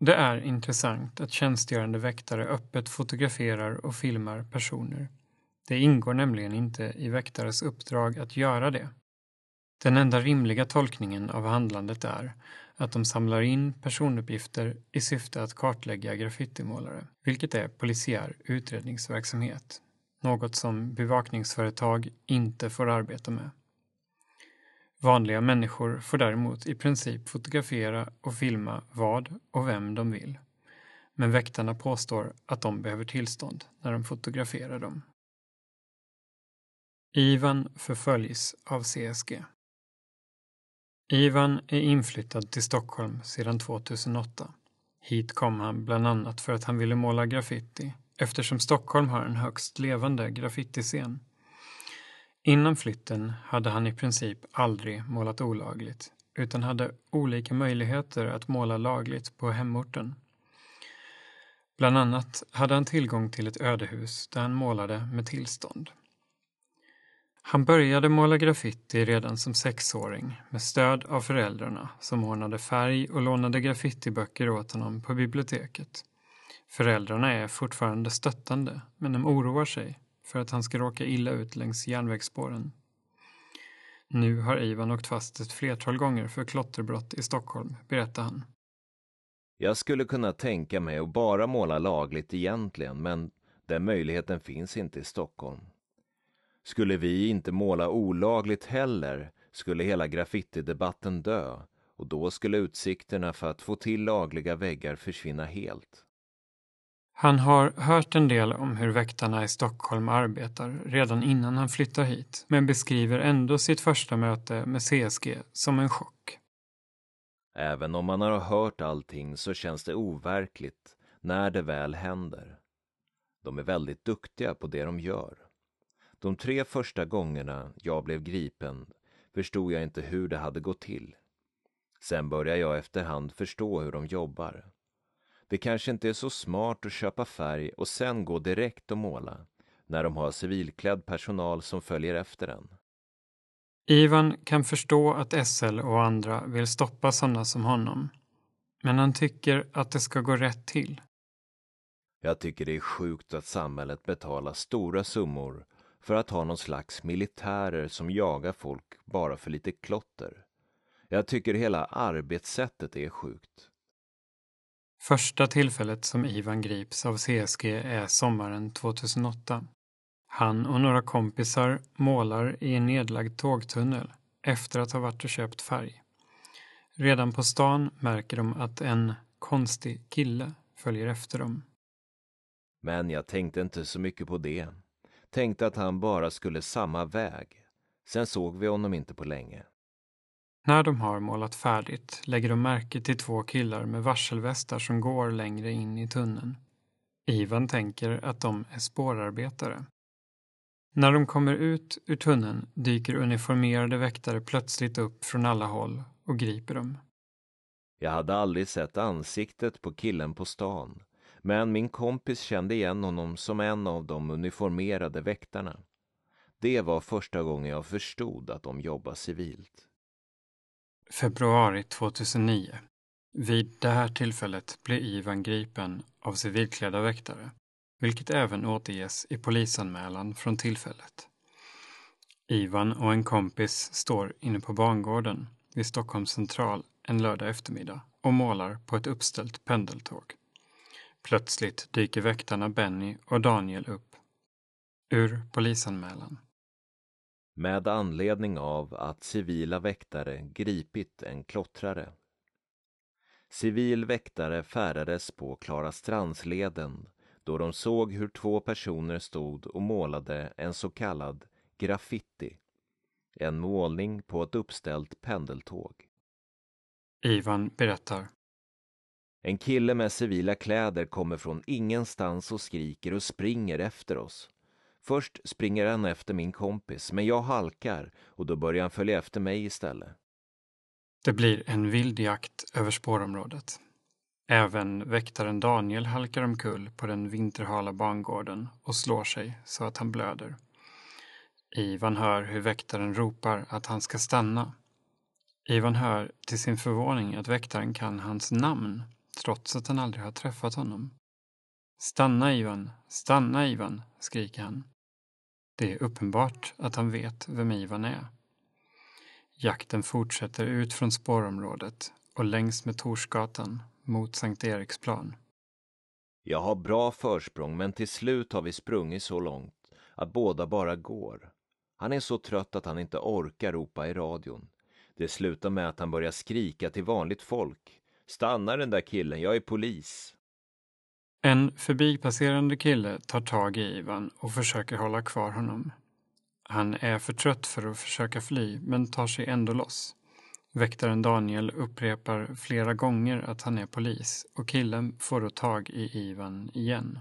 A: Det är intressant att tjänstgörande väktare öppet fotograferar och filmar personer. Det ingår nämligen inte i väktares uppdrag att göra det. Den enda rimliga tolkningen av handlandet är att de samlar in personuppgifter i syfte att kartlägga graffitimålare, vilket är polisiär utredningsverksamhet, något som bevakningsföretag inte får arbeta med. Vanliga människor får däremot i princip fotografera och filma vad och vem de vill. Men väktarna påstår att de behöver tillstånd när de fotograferar dem. Ivan förföljs av CSG. Ivan är inflyttad till Stockholm sedan 2008. Hit kom han bland annat för att han ville måla graffiti eftersom Stockholm har en högst levande graffitiscen. Innan flytten hade han i princip aldrig målat olagligt utan hade olika möjligheter att måla lagligt på hemorten. Bland annat hade han tillgång till ett ödehus där han målade med tillstånd. Han började måla graffiti redan som sexåring med stöd av föräldrarna som ordnade färg och lånade graffitiböcker åt honom på biblioteket. Föräldrarna är fortfarande stöttande men de oroar sig för att han ska råka illa ut längs järnvägsspåren. Nu har Ivan åkt fast ett flertal gånger för klotterbrott i Stockholm, berättar han.
B: Jag skulle kunna tänka mig att bara måla lagligt egentligen, men den möjligheten finns inte i Stockholm. Skulle vi inte måla olagligt heller skulle hela graffitidebatten dö och då skulle utsikterna för att få till lagliga väggar försvinna helt.
A: Han har hört en del om hur väktarna i Stockholm arbetar redan innan han flyttar hit, men beskriver ändå sitt första möte med CSG som en chock.
B: Även om man har hört allting så känns det overkligt när det väl händer. De är väldigt duktiga på det de gör. De tre första gångerna jag blev gripen förstod jag inte hur det hade gått till. Sen började jag efterhand förstå hur de jobbar. Det kanske inte är så smart att köpa färg och sen gå direkt och måla när de har civilklädd personal som följer efter en.
A: Ivan kan förstå att SL och andra vill stoppa sådana som honom. Men han tycker att det ska gå rätt till.
B: Jag tycker det är sjukt att samhället betalar stora summor för att ha någon slags militärer som jagar folk bara för lite klotter. Jag tycker hela arbetssättet är sjukt.
A: Första tillfället som Ivan grips av CSG är sommaren 2008. Han och några kompisar målar i en nedlagd tågtunnel efter att ha varit och köpt färg. Redan på stan märker de att en konstig kille följer efter dem.
B: Men jag tänkte inte så mycket på det. Tänkte att han bara skulle samma väg. Sen såg vi honom inte på länge.
A: När de har målat färdigt lägger de märke till två killar med varselvästar som går längre in i tunneln. Ivan tänker att de är spårarbetare. När de kommer ut ur tunneln dyker uniformerade väktare plötsligt upp från alla håll och griper dem.
B: Jag hade aldrig sett ansiktet på killen på stan, men min kompis kände igen honom som en av de uniformerade väktarna. Det var första gången jag förstod att de jobbar civilt.
A: Februari 2009. Vid det här tillfället blir Ivan gripen av civilklädda väktare, vilket även återges i polisanmälan från tillfället. Ivan och en kompis står inne på bangården vid Stockholms central en lördag eftermiddag och målar på ett uppställt pendeltåg. Plötsligt dyker väktarna Benny och Daniel upp. Ur polisanmälan
B: med anledning av att civila väktare gripit en klottrare. Civil väktare färdades på Klarastransleden då de såg hur två personer stod och målade en så kallad graffiti, en målning på ett uppställt pendeltåg.
A: Ivan berättar.
B: En kille med civila kläder kommer från ingenstans och skriker och springer efter oss. Först springer han efter min kompis, men jag halkar och då börjar han följa efter mig istället.
A: Det blir en vild jakt över spårområdet. Även väktaren Daniel halkar omkull på den vinterhala bangården och slår sig så att han blöder. Ivan hör hur väktaren ropar att han ska stanna. Ivan hör till sin förvåning att väktaren kan hans namn trots att han aldrig har träffat honom. Stanna Ivan, stanna Ivan, skriker han. Det är uppenbart att han vet vem Ivan är. Jakten fortsätter ut från spårområdet och längs med Torsgatan mot Sankt Eriksplan.
B: Jag har bra försprång men till slut har vi sprungit så långt att båda bara går. Han är så trött att han inte orkar ropa i radion. Det slutar med att han börjar skrika till vanligt folk. Stanna den där killen, jag är polis.
A: En förbipasserande kille tar tag i Ivan och försöker hålla kvar honom. Han är för trött för att försöka fly, men tar sig ändå loss. Väktaren Daniel upprepar flera gånger att han är polis och killen får då tag i Ivan igen.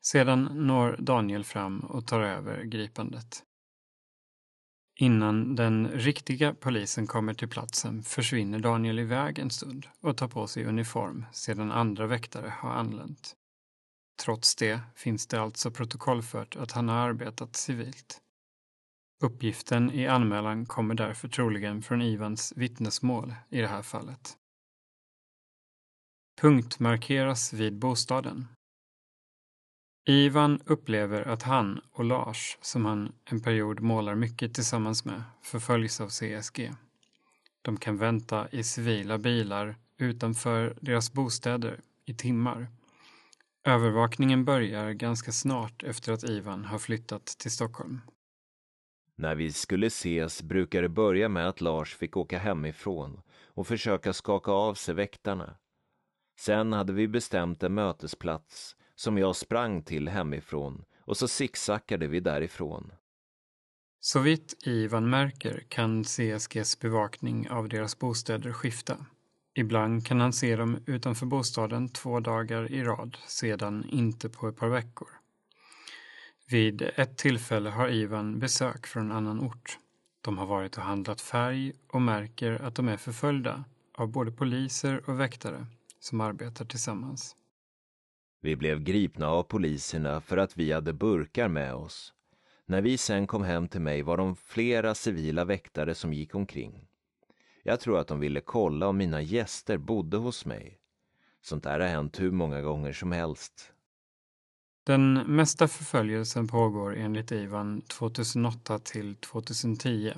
A: Sedan når Daniel fram och tar över gripandet. Innan den riktiga polisen kommer till platsen försvinner Daniel iväg en stund och tar på sig uniform sedan andra väktare har anlänt. Trots det finns det alltså protokollfört att han har arbetat civilt. Uppgiften i anmälan kommer därför troligen från Ivans vittnesmål i det här fallet. Punktmarkeras vid bostaden. Ivan upplever att han och Lars, som han en period målar mycket tillsammans med, förföljs av CSG. De kan vänta i civila bilar utanför deras bostäder i timmar. Övervakningen börjar ganska snart efter att Ivan har flyttat till Stockholm.
B: När vi skulle ses brukade det börja med att Lars fick åka hemifrån och försöka skaka av sig väktarna. Sen hade vi bestämt en mötesplats som jag sprang till hemifrån och så sicksackade vi därifrån.
A: Så vitt Ivan märker kan CSGs bevakning av deras bostäder skifta. Ibland kan han se dem utanför bostaden två dagar i rad, sedan inte på ett par veckor. Vid ett tillfälle har Ivan besök från annan ort. De har varit och handlat färg och märker att de är förföljda av både poliser och väktare som arbetar tillsammans.
B: Vi blev gripna av poliserna för att vi hade burkar med oss. När vi sen kom hem till mig var de flera civila väktare som gick omkring. Jag tror att de ville kolla om mina gäster bodde hos mig. Sånt där har hänt hur många gånger som helst.
A: Den mesta förföljelsen pågår enligt Ivan 2008 till 2010.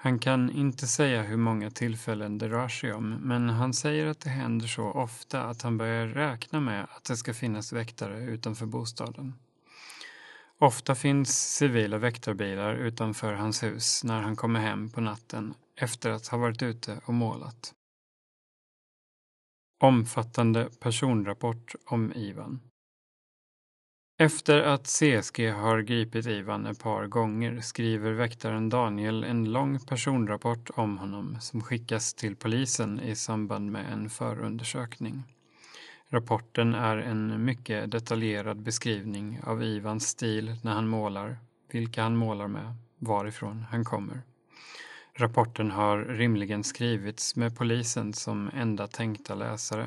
A: Han kan inte säga hur många tillfällen det rör sig om, men han säger att det händer så ofta att han börjar räkna med att det ska finnas väktare utanför bostaden. Ofta finns civila väktarbilar utanför hans hus när han kommer hem på natten efter att ha varit ute och målat. Omfattande personrapport om Ivan. Efter att CSG har gripit Ivan ett par gånger skriver väktaren Daniel en lång personrapport om honom som skickas till polisen i samband med en förundersökning. Rapporten är en mycket detaljerad beskrivning av Ivans stil när han målar, vilka han målar med, varifrån han kommer. Rapporten har rimligen skrivits med polisen som enda tänkta läsare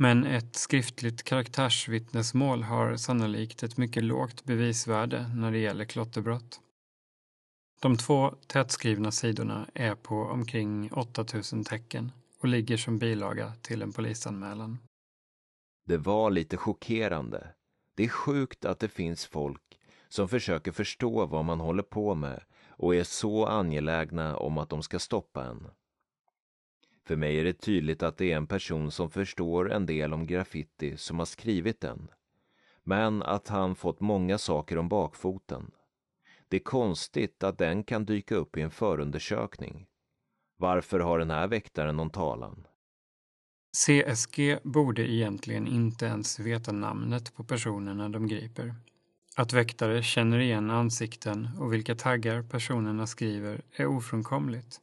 A: men ett skriftligt karaktärsvittnesmål har sannolikt ett mycket lågt bevisvärde när det gäller klotterbrott. De två tätskrivna sidorna är på omkring 8000 tecken och ligger som bilaga till en polisanmälan.
B: Det var lite chockerande. Det är sjukt att det finns folk som försöker förstå vad man håller på med och är så angelägna om att de ska stoppa en. För mig är det tydligt att det är en person som förstår en del om graffiti som har skrivit den. Men att han fått många saker om bakfoten. Det är konstigt att den kan dyka upp i en förundersökning. Varför har den här väktaren någon talan?
A: CSG borde egentligen inte ens veta namnet på personerna de griper. Att väktare känner igen ansikten och vilka taggar personerna skriver är ofrånkomligt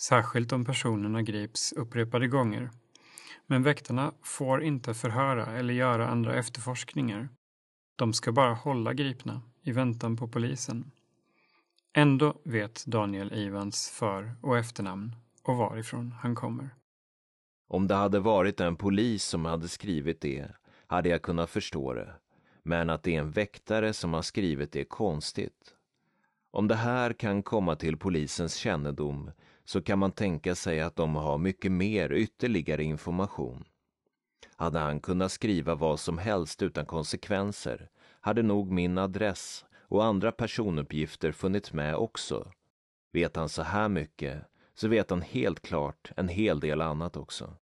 A: särskilt om personerna grips upprepade gånger. Men väktarna får inte förhöra eller göra andra efterforskningar. De ska bara hålla gripna i väntan på polisen. Ändå vet Daniel Ivans för och efternamn och varifrån han kommer.
B: Om det hade varit en polis som hade skrivit det hade jag kunnat förstå det. Men att det är en väktare som har skrivit det är konstigt. Om det här kan komma till polisens kännedom så kan man tänka sig att de har mycket mer ytterligare information. Hade han kunnat skriva vad som helst utan konsekvenser hade nog min adress och andra personuppgifter funnits med också. Vet han så här mycket så vet han helt klart en hel del annat också.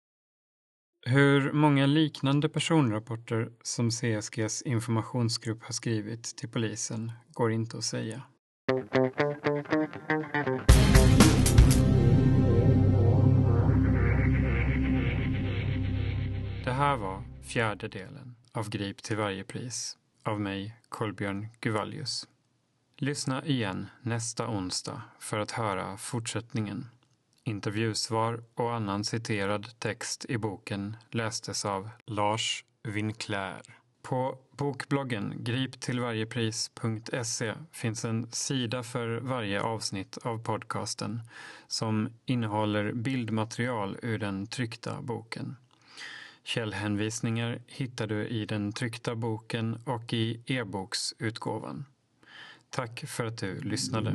A: Hur många liknande personrapporter som CSGs informationsgrupp har skrivit till polisen går inte att säga. Det här var fjärde delen av Grip till varje pris av mig, Kolbjörn Guvallius. Lyssna igen nästa onsdag för att höra fortsättningen. Intervjusvar och annan citerad text i boken lästes av Lars Winkler. På bokbloggen griptillvarjepris.se finns en sida för varje avsnitt av podcasten som innehåller bildmaterial ur den tryckta boken. Källhänvisningar hittar du i den tryckta boken och i e-boksutgåvan. Tack för att du lyssnade.